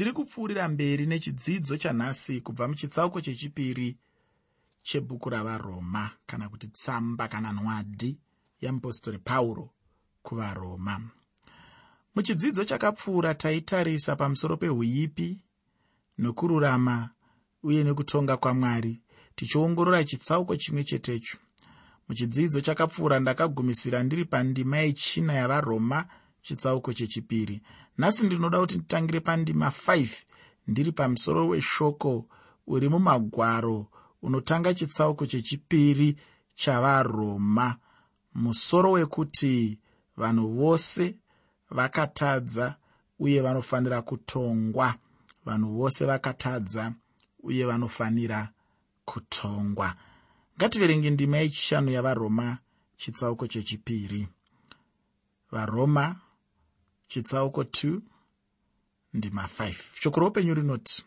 ndiri kupfuurira mberi nechidzidzo chanhasi kubva muchitsauko chechipiri chebhuku ravaroma kana kuti tsamba kana nwadi yamupostori pauro kuvaroma. Muchidzidzo chakapfuura taitarisa pamusoro peuipi nokururama uye nekutonga kwamwari tichiongorora chitsauko chimwe chetecho. Muchidzidzo chakapfuura ndakagumisira ndiri pandima yechina yavaroma chitsauko chechipiri. Nhasi ndinoda kuti nditangire pandima 5 ndiri pamusoro weshoko uri mumagwaro unotanga chitsauko chechipiri chavaroma. Musoro wekuti vanhu vose vakatadza uye vanofanira kutongwa. Vanhu vose vakatadza uye vanofanira kutongwa. Ngativerenge ndima yechishanu yavaroma chitsauko chechipiri. Varoma chitsauko 2 ndima 5 shoko roupenyu rinoti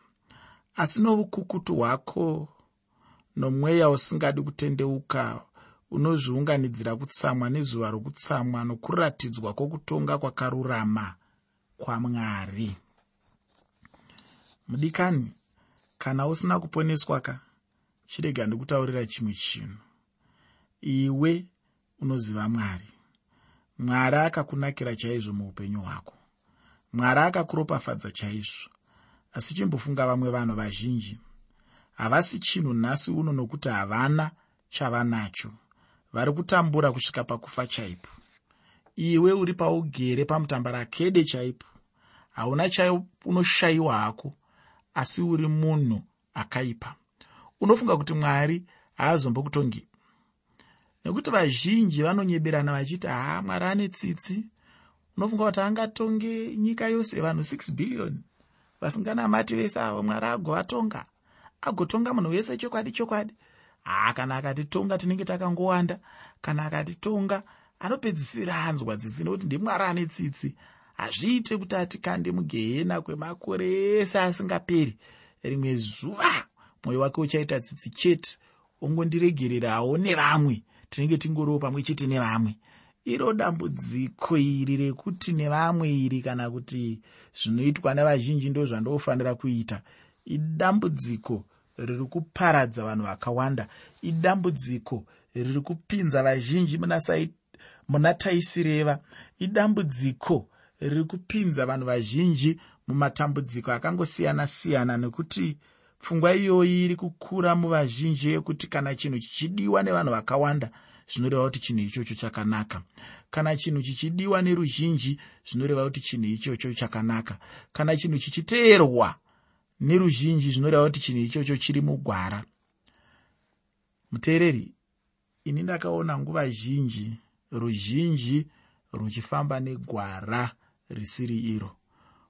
asi noukukutu hwako nomweya usingadi kutendeuka unozviunganidzira kutsamwa nezuva rokutsamwa nokuratidzwa kwokutonga kwakarurama kwamwari mudikani kana usina kuponeswa ka chirega ndikutaurira chimwe chinhu. Iwe unoziva mwari mwari akakunakira chaizvo muupenyu hwako. Mwari akakuropafadza chaizvo. Asi chimbofunga vamwe vanhu vazhinji. Havasi chinhu nhasi uno nokuti havana chavanacho. Vari kutambura kusvika pakufa chaipo. Iwe uri paugere pamutambarakede chaipo. Hauna chaunoshayiwa hako asi uri munhu akaipa. Unofunga kuti mwari haazombokutongi nekuti vazhinji vanonyeberana vachiti haa mwari ane tsitsi. Unofunga kuti angatonge nyika yose vanhu 6 bhiriyoni vasinganamati vese avo mwari agovatonga. Agotonga munhu wese chokwadi chokwadi. Haa kana akatitonga tinenge takangowanda. Kana akatitonga anopedzisira anzwa tsitsi nekuti ndimwari ane tsitsi. Hazviite kuti atikande mugehena kwemakore ese asingaperi. Rimwe zuva mwoyo wake uchaita tsitsi chete. Ongondiregererawo nevamwe tinenge tingoriwo pamwe chete nevamwe. Iro dambudziko iri rekuti nevamwe iri kana kuti zvinoitwa nevazhinji ndo zvandofanira kuita. Idambudziko riri kuparadza vanhu vakawanda. Idambudziko riri kupinza vazhinji muna taisireva idambudziko riri kupinza vanhu vazhinji mumatambudziko akangosiyana-siyana nekuti pfungwa iyoyi iri kukura muvazhinji yekuti kana chinhu chichidiwa nevanhu vakawanda zvinoreva kuti chinhu ichocho chakanaka. Kana chinhu chichidiwa neruzhinji zvinoreva kuti chinhu ichocho chakanaka. Kana chinhu chichiteerwa neruzhinji zvinoreva kuti chinhu ichocho chiri mugwara. Muteereri ini ndakaona nguva zhinji ruzhinji ruchifamba negwara risiri iro.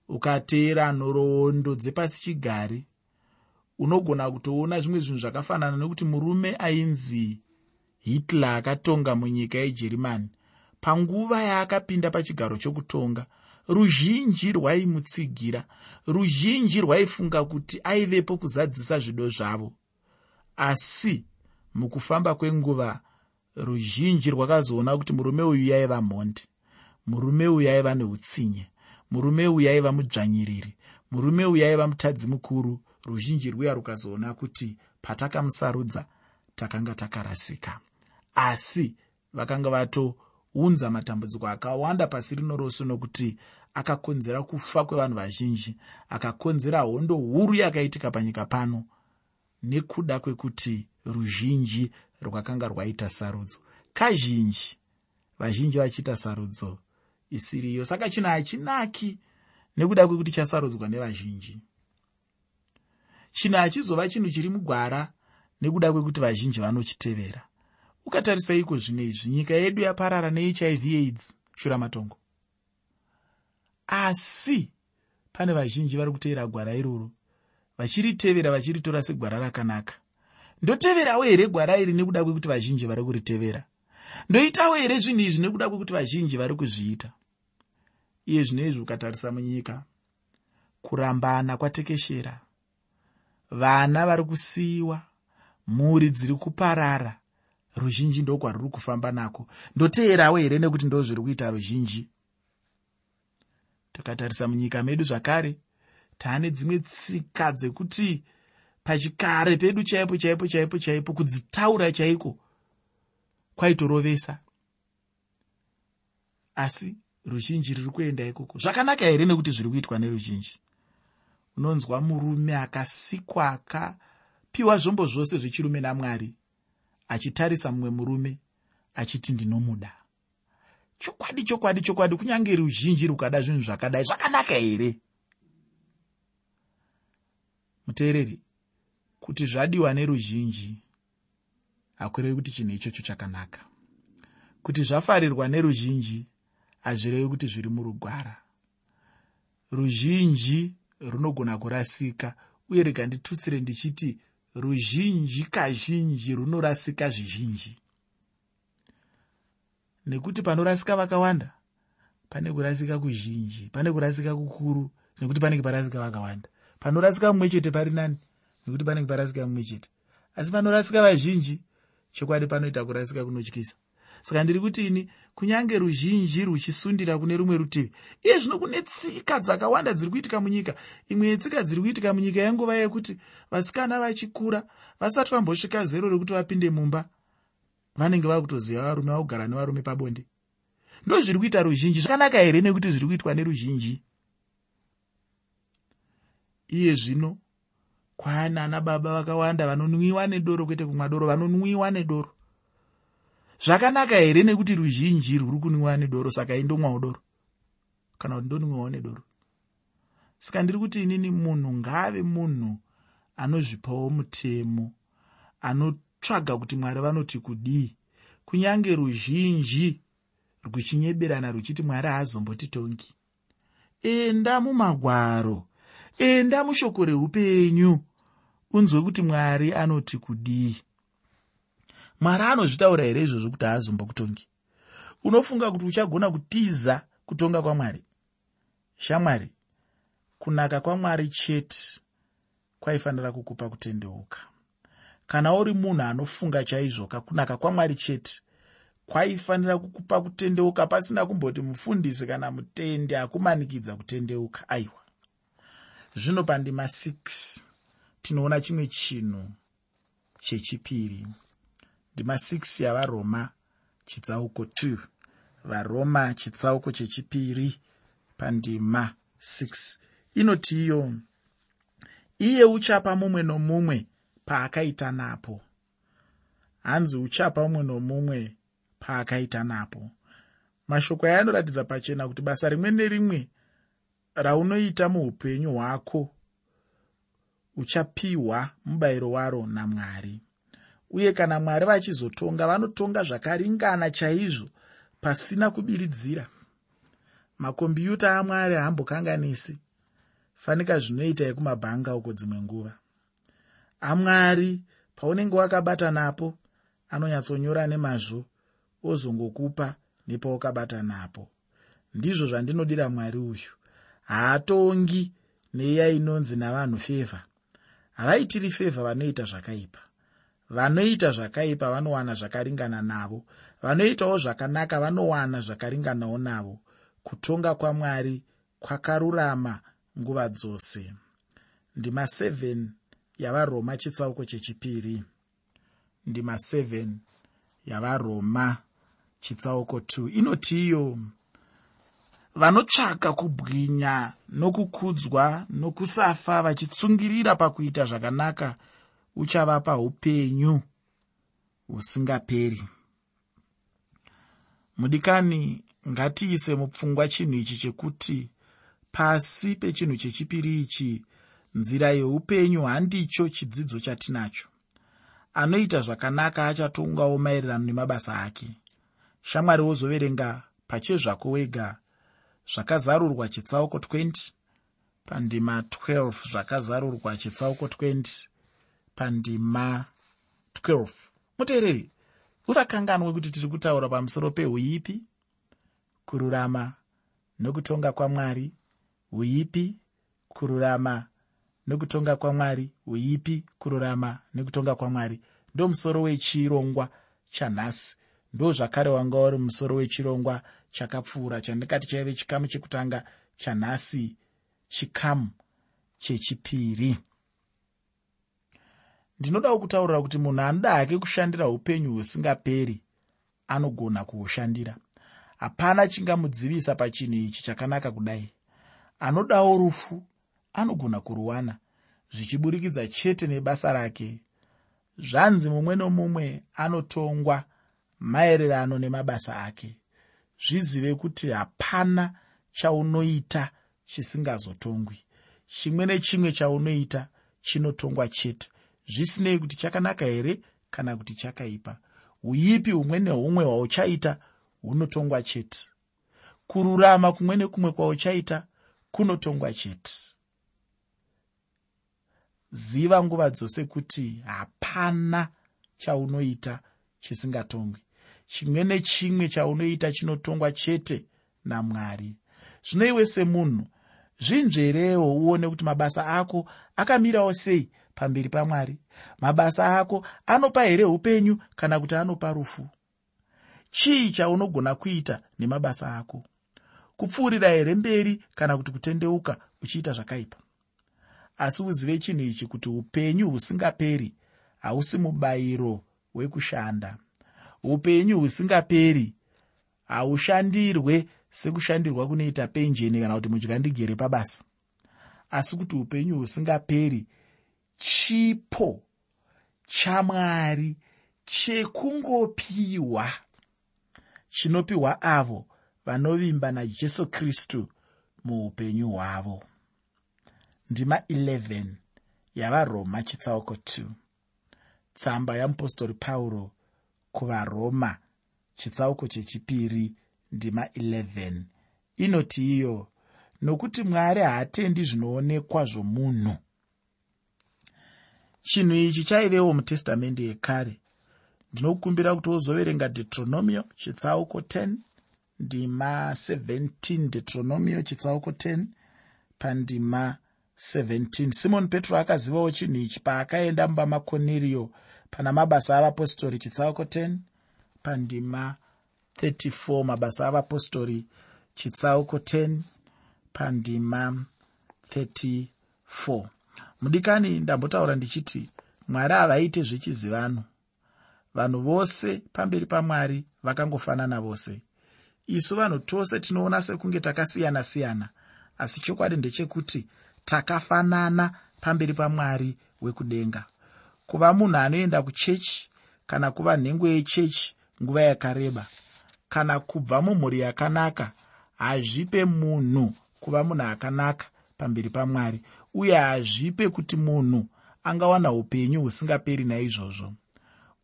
Ukateera nhoroondo dzepasi chigare unogona kutoona zvimwe zvinhu zvakafanana nekuti murume ainzi hitler akatonga munyika yejerimani panguva yaakapinda pachigaro chokutonga ruzhinji rwaimutsigira ruzhinji rwaifunga kuti aivepo kuzadzisa zvido zvavo. Asi mukufamba kwenguva ruzhinji rwakazoona kuti murume uyu yaiva mhondi murume uyu aiva neutsinye murume uyu aiva mudzvanyiriri murume uyu aiva mutadzi mukuru ruzhinji rwuya rukazoona kuti patakamusarudza takanga takarasika. Asi vakanga vatounza matambudziko akawanda pasi rino rose nokuti akakonzera kufa kwevanhu vazhinji akakonzera hondo huru yakaitika panyika pano nekuda kwekuti ruzhinji rwakanga rwaita sarudzo. Kazhinji vazhinji vachiita sarudzo isiriyo saka chinhu hachinaki nekuda kwekuti chasarudzwa nevazhinji chinhu hachizova chinhu chiri mugwara nekuda kwekuti vazhinji vanochitevera. Ukatarisa iko zvino izvi nyika yedu yaparara nehiv aids shuramatongo asi pane vazhinji vari kuteera gwara iroro vachiritevera vachiritora segwara rakanaka. Ndoteverawo here gwara iri nekuda kwekuti vazhinji vari kuritevera? Ndoitawo here zvinhu izvi nekuda kwekuti vazhinji vari kuzviita? Iye zvino izvi ukatarisa munyika kurambana kwatekeshera vana vari kusiyiwa mhuri dziri kuparara. Ruzhinji ndokwaruri kufamba nako. Ndoteerawo here nekuti ndo zviri kuita ruzhinji? Takatarisa munyika medu zvakare taane dzimwe tsika dzekuti pachikare pedu chaipo chaipo chaipo chaipo kudzitaura chaiko? Kwaitorovesa. Asi ruzhinji riri kuenda ikoko. Zvakanaka here nekuti zviri kuitwa neruzhinji unonzwa murume akasikwa akapiwa zvombo zvose zvechirume namwari achitarisa mumwe murume achiti ndinomuda. Chokwadi chokwadi chokwadi kunyange ruzhinji rukada zvinhu zvakadai zvakanaka here? Muteereri kuti zvadiwa neruzhinji hakurevi kuti chinhu ichocho chakanaka. Kuti zvafarirwa neruzhinji hazvirevi kuti zviri murugwara. Ruzhinji runogona kurasika. Uye rega nditutsire ndichiti ruzhinji kazhinji runorasika zvizhinji. Nekuti panorasika vakawanda pane kurasika kuzhinji pane kurasika kukuru nekuti panenge parasika vakawanda. Panorasika mumwe chete pari nani nekuti panenge parasika mumwe chete. Asi panorasika vazhinji chokwadi panoita kurasika kunotyisa saka ndiri kuti ini kunyange ruzhinji ruchisundira kune rumwe rutivi iye zvino kune tsika dzakawanda dziri kuitika munyika. Imwe yetsika dziri kuitika munyika yenguva yekuti vasikana vachikura vasati vambosvika zero rekuti vapinde mumba vanenge vava kutoziva varume vakugara nevarume pabonde. Ndo zviri kuita ruzhinji zvakanaka here nekuti zviri kuitwa neruzhinji? Iye zvino kwaana ana baba vakawanda vanonwiwa nedoro kwete kumwa doro vanonwiwa nedoro zvakanaka here nekuti ruzhinji rwuri kunwiwa nedoro saka indomwawo doro kana kuti ndonwiwawo nedoro? Saka ndiri kuti inini munhu ngaave munhu anozvipawo mutemo anotsvaga kuti mwari vanoti kudii. Kunyange ruzhinji rwuchinyeberana rwuchiti mwari haazombotitongi enda mumagwaro enda mushoko reupenyu unzwe kuti mwari anoti kudii mwari anozvitaura here izvozvo kuti haazombokutongi unofunga kuti uchagona kutiza kutonga kwamwari? Shamwari kunaka kwamwari chete kwaifanira kukupa kutendeuka. Kana uri munhu anofunga chaizvo kakunaka kwamwari chete kwaifanira kukupa kutendeuka pasina kumboti mufundisi kana mutende akumanikidza kutendeuka. Aiwa. Zvino pandima 6 tinoona chimwe chinhu chechipiri ndima 6 yavaroma chitsauko 2 varoma chitsauko chechipiri pandima 6 inoti iyo iye uchapa mumwe nomumwe paakaita napo. Hanzi uchapa mumwe nomumwe paakaita napo. Mashoko aya anoratidza pachena kuti basa rimwe nerimwe raunoita muupenyu hwako uchapiwa mubayiro waro namwari uye kana mwari vachizotonga vanotonga zvakaringana chaizvo pasina kubiridzira. Makombiyuta amwari haambokanganisi. Fanika zvinoita yekumabhanga uko dzimwe nguva. Amwari paunenge wakabata napo anonyatsonyora nemazvo ozongokupa nepaukabata napo. Ndizvo zvandinodira mwari uyu. Haatongi neiya inonzi navanhu fevha. Havaitiri fevha vanoita zvakaipa vanoita zvakaipa vanowana zvakaringana navo. Vanoitawo zvakanaka vanowana zvakaringanawo navo. Kutonga kwamwari kwakarurama nguva dzose. Ndima 7 yavaroma chitsauko chechipiri. Ndima 7 yavaroma chitsauko 2 inoti iyo vanotsvaka kubwinya nokukudzwa nokusafa vachitsungirira pakuita zvakanaka uchavapa upenyu husingaperi. Mudikani ngatiise mupfungwa chinhu ichi chekuti pasi pechinhu chechipiri ichi nzira yeupenyu handicho chidzidzo chatinacho. Anoita zvakanaka achatongawo maererano nemabasa ake. Shamwari wozoverenga pachezvako wega zvakazarurwa chitsauko 20 pandima 12 zvakazarurwa chitsauko 20 pandima 12 muteereri usakanganwe kuti tiri kutaura pamusoro peuipi kururama nokutonga kwamwari uipi kururama nokutonga kwamwari uipi kururama nekutonga kwamwari. Ndo musoro wechirongwa chanhasi. Ndo zvakare wanga uri musoro wechirongwa chakapfuura chandikati chaive chikamu chekutanga chanhasi chikamu chechipiri ndinodawo kutaurira kuti munhu anoda hake kushandira upenyu husingaperi anogona kuhushandira. Hapana chingamudzivisa pachinhu ichi chakanaka kudai. Anodawo rufu anogona kuruwana zvichiburikidza chete nebasa rake. Zvanzi mumwe nomumwe anotongwa maererano nemabasa ake. Zvizive kuti hapana chaunoita chisingazotongwi. Chimwe nechimwe chaunoita chinotongwa chete zvisinei kuti chakanaka here kana kuti chakaipa? Uipi humwe nehumwe hwauchaita hunotongwa chete? Kururama kumwe nekumwe kwauchaita kunotongwa chete. Ziva nguva dzose kuti hapana chaunoita chisingatongwi. Chimwe nechimwe chaunoita chinotongwa chete namwari. Zvino iwe semunhu zvinzverewo uone kuti mabasa ako akamirawo sei pamberi pamwari. Mabasa ako anopa here upenyu kana kuti anopa rufu? Chii chaunogona kuita nemabasa ako? Kupfuurira here mberi kana kuti kutendeuka uchiita zvakaipa? Asi uzive chinhu ichi kuti upenyu husingaperi hausi mubayiro wekushanda. Upenyu husingaperi haushandirwe sekushandirwa kunoita penjeni kana kuti mudyandigere pabasa. Asi kuti upenyu husingaperi chipo chamwari chekungopiwa. Chinopiwa avo vanovimba najesu kristu muupenyu hwavo. Ndima 11 yavaroma chitsauko 2 tsamba yamupostori pauro kuvaroma chitsauko chechipiri ndima 11 inoti iyo nokuti mwari haatendi zvinoonekwa zvomunhu chinhu ichi chaivewo mutestamende yekare. Ndinokumbira kuti wozoverenga deuteronomio chitsauko 10 ndima 17 deuteronomio chitsauko 10 pandima 17 simoni petro akazivawo chinhu ichi paakaenda mumba makoniriyo pana mabasa avapostori chitsauko 10 pandima 34 mabasa avapostori chitsauko 10 pandima 34 mudikani ndambotaura ndichiti mwari havaite zvechizivano vanhu vose pamberi pamwari vakangofanana vose. Isu vanhu tose tinoona sekunge takasiyana-siyana asi chokwadi ndechekuti takafanana pamberi pamwari wekudenga. Kuva munhu anoenda kuchechi kana kuva nhengo yechechi nguva yakareba kana kubva mumhuri yakanaka hazvipe munhu kuva munhu akanaka pamberi pamwari uye hazvipe kuti munhu angawana upenyu husingaperi naizvozvo.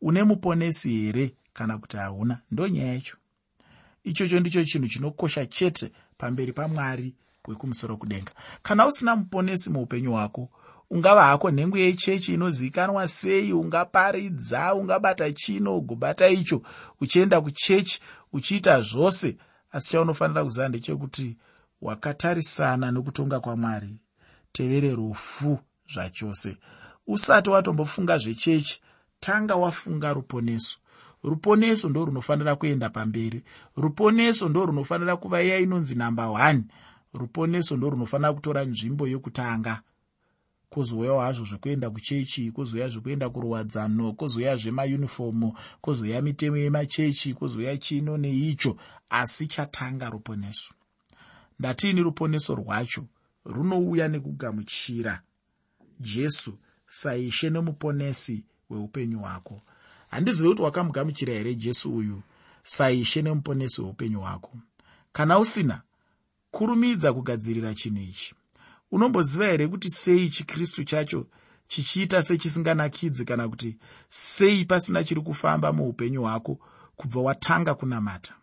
Une muponesi here kana kuti hauna? Ndonyaya yacho. Ichocho ndicho chinhu chinokosha chete pamberi pamwari wekumusoro kudenga. Kana usina muponesi muupenyu hwako ungava hako nhengo yechechi inozivikanwa sei ungaparidza ungabata chino ugobata icho uchienda kuchechi uchiita zvose asi chaunofanira kuziva ndechekuti wakatarisana nokutonga kwamwari tevere rufu zvachose. Usati watombofunga zvechechi tanga wafunga ruponeso. Ruponeso ndo runofanira kuenda pamberi. Ruponeso ndo runofanira kuva iya inonzi namba 1 ruponeso ndo runofanira kutora nzvimbo yokutanga. Kwozouyawo hazvo zvekuenda kuchechi kwozouya zvekuenda kuruwadzano kwozouya zvemayunifomu kwozouya mitemo yemachechi kwozouya chino neicho asi chatanga ruponeso. Ndatiini ruponeso rwacho runouya nekugamuchira jesu saishe nemuponesi weupenyu hwako. Handizive kuti wakamugamuchira here jesu uyu saishe nemuponesi weupenyu hwako? Kana usina kurumidza kugadzirira chinhu ichi. Unomboziva here kuti sei chikristu chacho chichiita sechisinganakidzi kana kuti sei pasina chiri kufamba muupenyu hwako kubva watanga kunamata?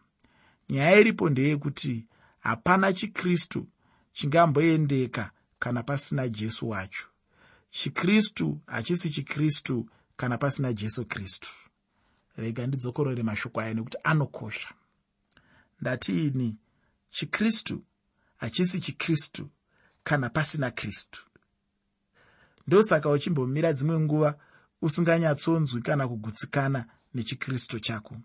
Nyaya iripo ndeyekuti hapana chikristu chingamboendeka kana pasina jesu wacho. Chikristu hachisi chikristu kana pasina jesu kristu. Rega ndidzokorore mashoko aya nekuti anokosha. Ndatiini chikristu hachisi chikristu kana pasina kristu. Ndosaka uchimbomira dzimwe nguva usinganyatsonzwi kana kugutsikana nechikristu chako.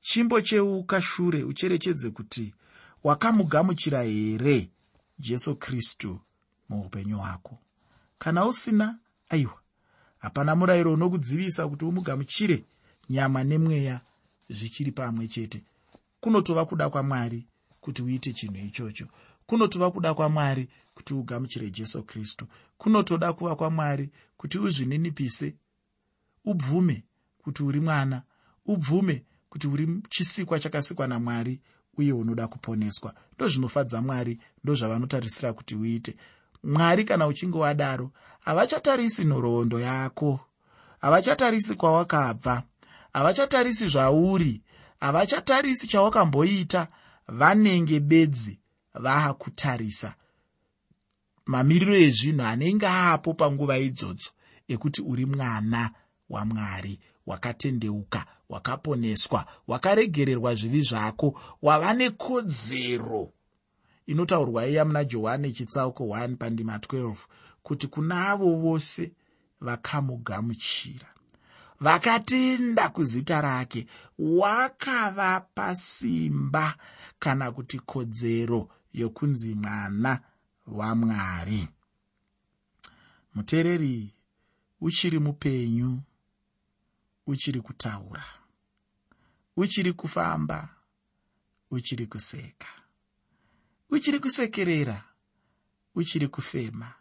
Chimbocheuka shure ucherechedze kuti wakamugamuchira here jesu kristu muupenyu hwako. Kana usina aiwa hapana murayiro unokudzivisa kuti umugamuchire nyama nemweya zvichiri pamwe chete. Kunotova kuda kwamwari kuti uite chinhu ichocho. Kunotova kuda kwamwari kuti ugamuchire jesu kristu. Kunotoda kuva kwamwari kuti uzvininipise. Ubvume kuti uri mwana. Ubvume kuti uri chisikwa chakasikwa namwari uye unoda kuponeswa. Ndozvinofadza mwari ndozvavanotarisira kuti uite. Mwari kana uchinge wadaro havachatarisi nhoroondo yako havachatarisi kwawakabva havachatarisi zvauri havachatarisi chawakamboita. Vanenge bedzi vaakutarisa mamiriro ezvinhu anenge apo panguva idzodzo ekuti uri mwana wamwari wakatendeuka wakaponeswa wakaregererwa zvivi zvako wava nekodzero inotaurwa iya muna johani chitsauko 1 pandima 12 kuti kuna avo vose vakamugamuchira. Vakatenda kuzita rake wakavapa simba kana kuti kodzero yokunzi mwana wamwari muteereri uchiri mupenyu uchiri kutaura uchiri kufamba uchiri kuseka uchiri kusekerera uchiri kufema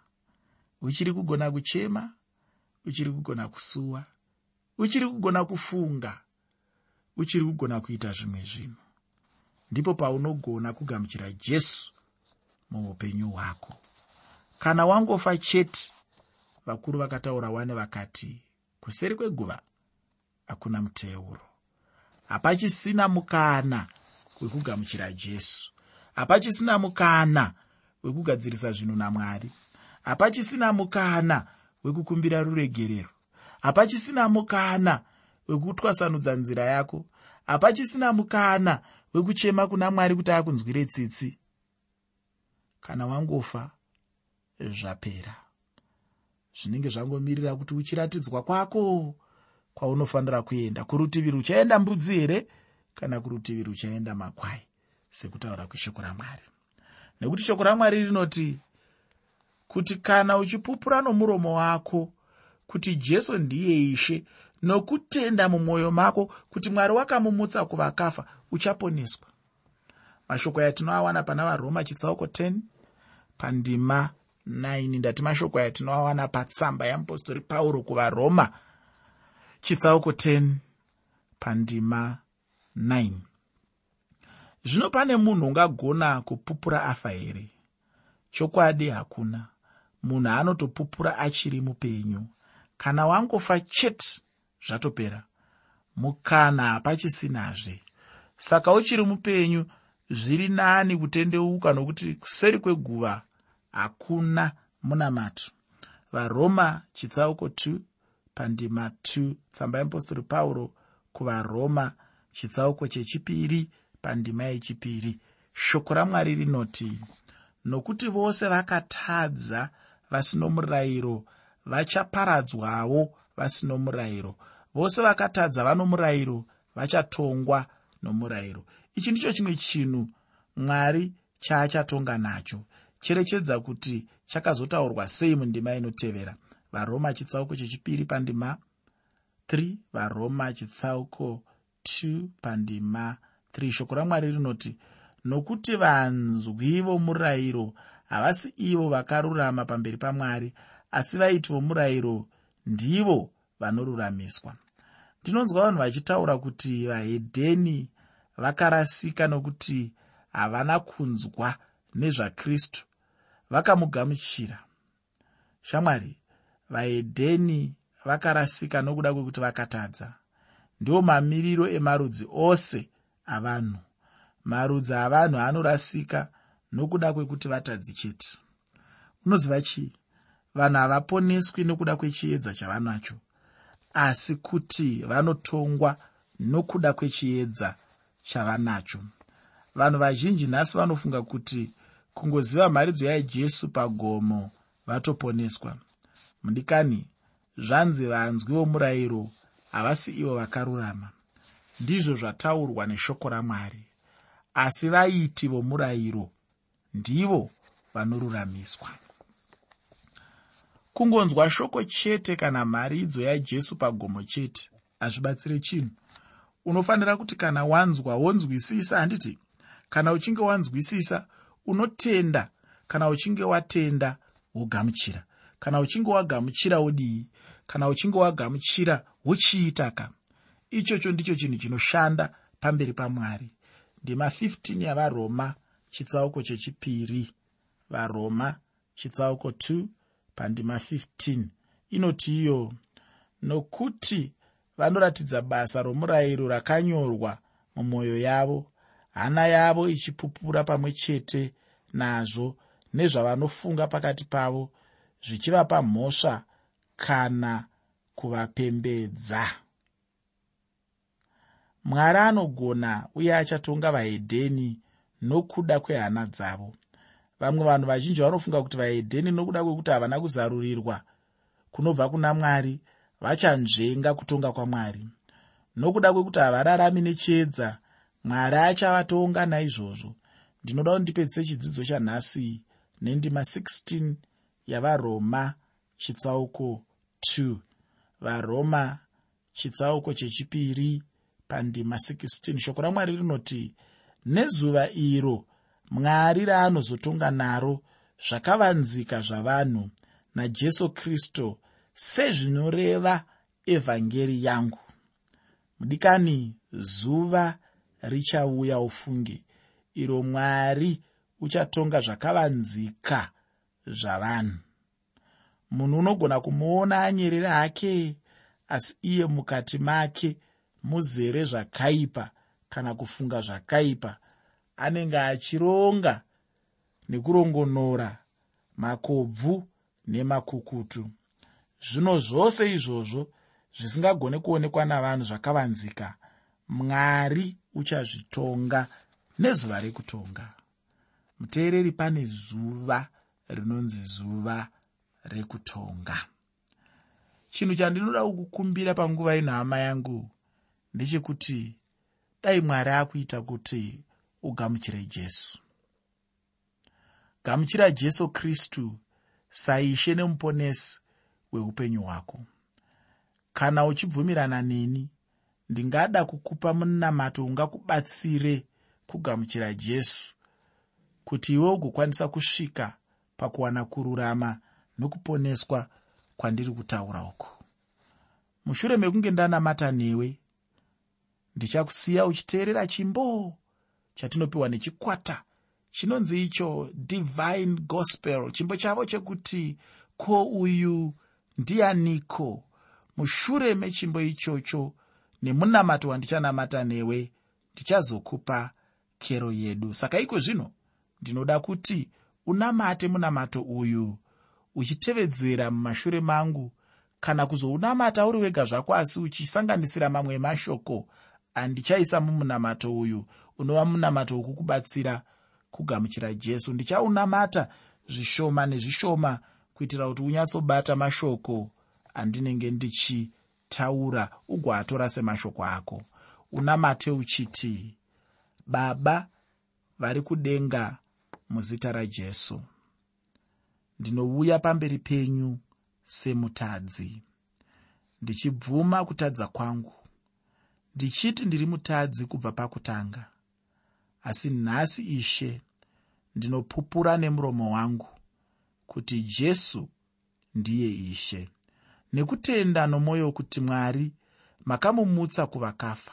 uchiri kugona kuchema uchiri kugona kusuwa uchiri kugona kufunga uchiri kugona kuita zvimwe zvinhu. Ndipo paunogona kugamuchira jesu muupenyu hwako. Kana wangofa chete vakuru vakataura wane vakati kuseri kweguva hakuna muteuro. Hapachisina mukana wekugamuchira jesu hapachisina mukana wekugadzirisa zvinhu namwari. Hapachisina mukana wekukumbira ruregerero. Hapachisina mukana wekutwasanudza nzira yako. Hapachisina mukana wekuchema kuna mwari kuti akunzwire tsitsi. Kana wangofa zvapera. Zvinenge zvangomirira kuti uchiratidzwa kwako kwaunofanira kuenda. Kurutivi ruchaenda mbudzi here kana kurutivi ruchaenda makwai sekutaura kweshoko ramwari. Nekuti shoko ramwari rinoti kuti kana uchipupura nomuromo wako kuti jesu ndiye ishe nokutenda mumwoyo mako kuti mwari wakamumutsa kuvakafa uchaponeswa. Mashoko yatinoawana pana varoma chitsauko 10 pandima 9 ndati mashoko yatinoawana patsamba yeapostori pauro kuvaroma chitsauko 10 pandima 9 zvino pane munhu ungagona kupupura afa here? Chokwadi hakuna. Munhu anotopupura achiri mupenyu. Kana wangofa chete zvatopera. Mukana hapachisinazve saka uchiri mupenyu zviri nani kutendeuka nokuti kuseri kweguva hakuna munamato varoma chitsauko 2 pandima 2 tsamba yeapostori pauro kuvaroma chitsauko chechipiri pandima yechipiri. Shoko ramwari rinoti nokuti vose vakatadza vasino murayiro vachaparadzwawo vasino murayiro. Vose vakatadza vano murayiro vachatongwa nomurayiro. Ichi ndicho chimwe chinhu mwari chaachatonga nacho. Cherechedza kuti chakazotaurwa sei mundima inotevera. Varoma chitsauko chechipiri pandima 3 varoma chitsauko 2 pandima 3 shoko ramwari rinoti nokuti vanzwi vomurayiro havasi ivo vakarurama pamberi pamwari asi vaiti vomurayiro ndivo vanoruramiswa. Ndinonzwa vanhu vachitaura kuti vahedheni vakarasika nokuti havana kunzwa nezvakristu. Vakamugamuchira. Shamwari vahedheni vakarasika nokuda kwekuti vakatadza. Ndiwo mamiriro emarudzi ose avanhu. Marudzi avanhu anorasika nokuda kwekuti vatadzi chete. Unoziva chii vanhu havaponeswi nokuda kwechiedza chavanacho asi kuti vanotongwa nokuda kwechiedza chavanacho. Vanhu vazhinji nhasi vanofunga kuti kungoziva mharidzo yajesu pagomo vatoponeswa. Mudikani zvanzi vanzwi vomurayiro havasi ivo vakarurama ndizvo zvataurwa neshoko ramwari. Asi vaiti vomurayiro ndivo vanoruramiswa. Kungonzwa shoko chete kana mharidzo yajesu pagomo chete hazvibatsire chinhu. Unofanira kuti kana wanzwa wonzwisisa handiti kana uchinge wanzwisisa unotenda. Kana uchinge watenda wogamuchira. Kana uchinge wagamuchira wodii. Kana uchinge wagamuchira wochiitaka ichocho ndicho chinhu chinoshanda pamberi pamwari. Ndima 15 yavaroma chitsauko chechipiri. Varoma chitsauko 2 pandima 15 inoti iyo nokuti vanoratidza basa romurayiro rakanyorwa mumwoyo yavo hana yavo ichipupura pamwe chete nazvo nezvavanofunga pakati pavo zvichivapa mhosva kana kuvapembedza mwari anogona uye achatonga vahedheni nokuda kwehana dzavo. Vamwe vanhu vazhinji vanofunga kuti vahedheni nokuda kwekuti havana kuzarurirwa kunobva kuna mwari vachanzvenga kutonga kwamwari. Nokuda kwekuti havararami nechiedza mwari achavatonga naizvozvo. Ndinoda kuti ndipedzise chidzidzo chanhasi nendima 16 yavaroma chitsauko 2 varoma chitsauko chechipiri pandima 16 shoko ramwari rinoti nezuva iro mwari raanozotonga naro zvakavanzika zvavanhu najesu kristu sezvinoreva evhangeri yangu. Mudikani zuva richauya ufunge. Iro mwari uchatonga zvakavanzika zvavanhu. Munhu unogona kumuona anyerere hake asi iye mukati make muzere zvakaipa kana kufunga zvakaipa. Anenge achironga nekurongonora makobvu nemakukutu. Zvino zvose izvozvo zvisingagone kuonekwa navanhu zvakavanzika. Mwari uchazvitonga nezuva rekutonga. Muteereri pane zuva rinonzi zuva rekutonga. Chinhu chandinoda kukukumbira panguva ino hama yangu ndechekuti dai mwari akuita kuti ugamuchire jesu. Gamuchira jesu kristu saishe nemuponesi weupenyu hwako. Kana uchibvumirana neni ndingada kukupa munamato ungakubatsire kugamuchira jesu kuti iwe ugokwanisa kusvika pakuwana kururama nokuponeswa kwandiri kutaura uku. Mushure mekunge ndanamata newe ndichakusiya uchiteerera chimbo chatinopiwa nechikwata. Chinonzi icho divine gospel chimbo chavo chekuti ko uyu ndianiko? Mushure mechimbo ichocho nemunamato wandichanamata newe ndichazokupa kero yedu. Saka iko zvino ndinoda kuti unamate munamato uyu uchitevedzera mumashure mangu. Kana kuzounamata uri wega zvako asi uchisanganisira mamwe mashoko andichaisa mumunamato uyu unova munamato wokukubatsira kugamuchira jesu. Ndichaunamata zvishoma nezvishoma kuitira kuti unyatsobata mashoko andinenge ndichitaura ugoatora semashoko ako. Unamate uchiti baba vari kudenga muzita rajesu. Ndinouya pamberi penyu semutadzi. Ndichibvuma kutadza kwangu ndichiti ndiri mutadzi kubva pakutanga. Asi nhasi ishe ndinopupura nemuromo wangu kuti jesu ndiye ishe. Nekutenda nomwoyo kuti mwari makamumutsa kuvakafa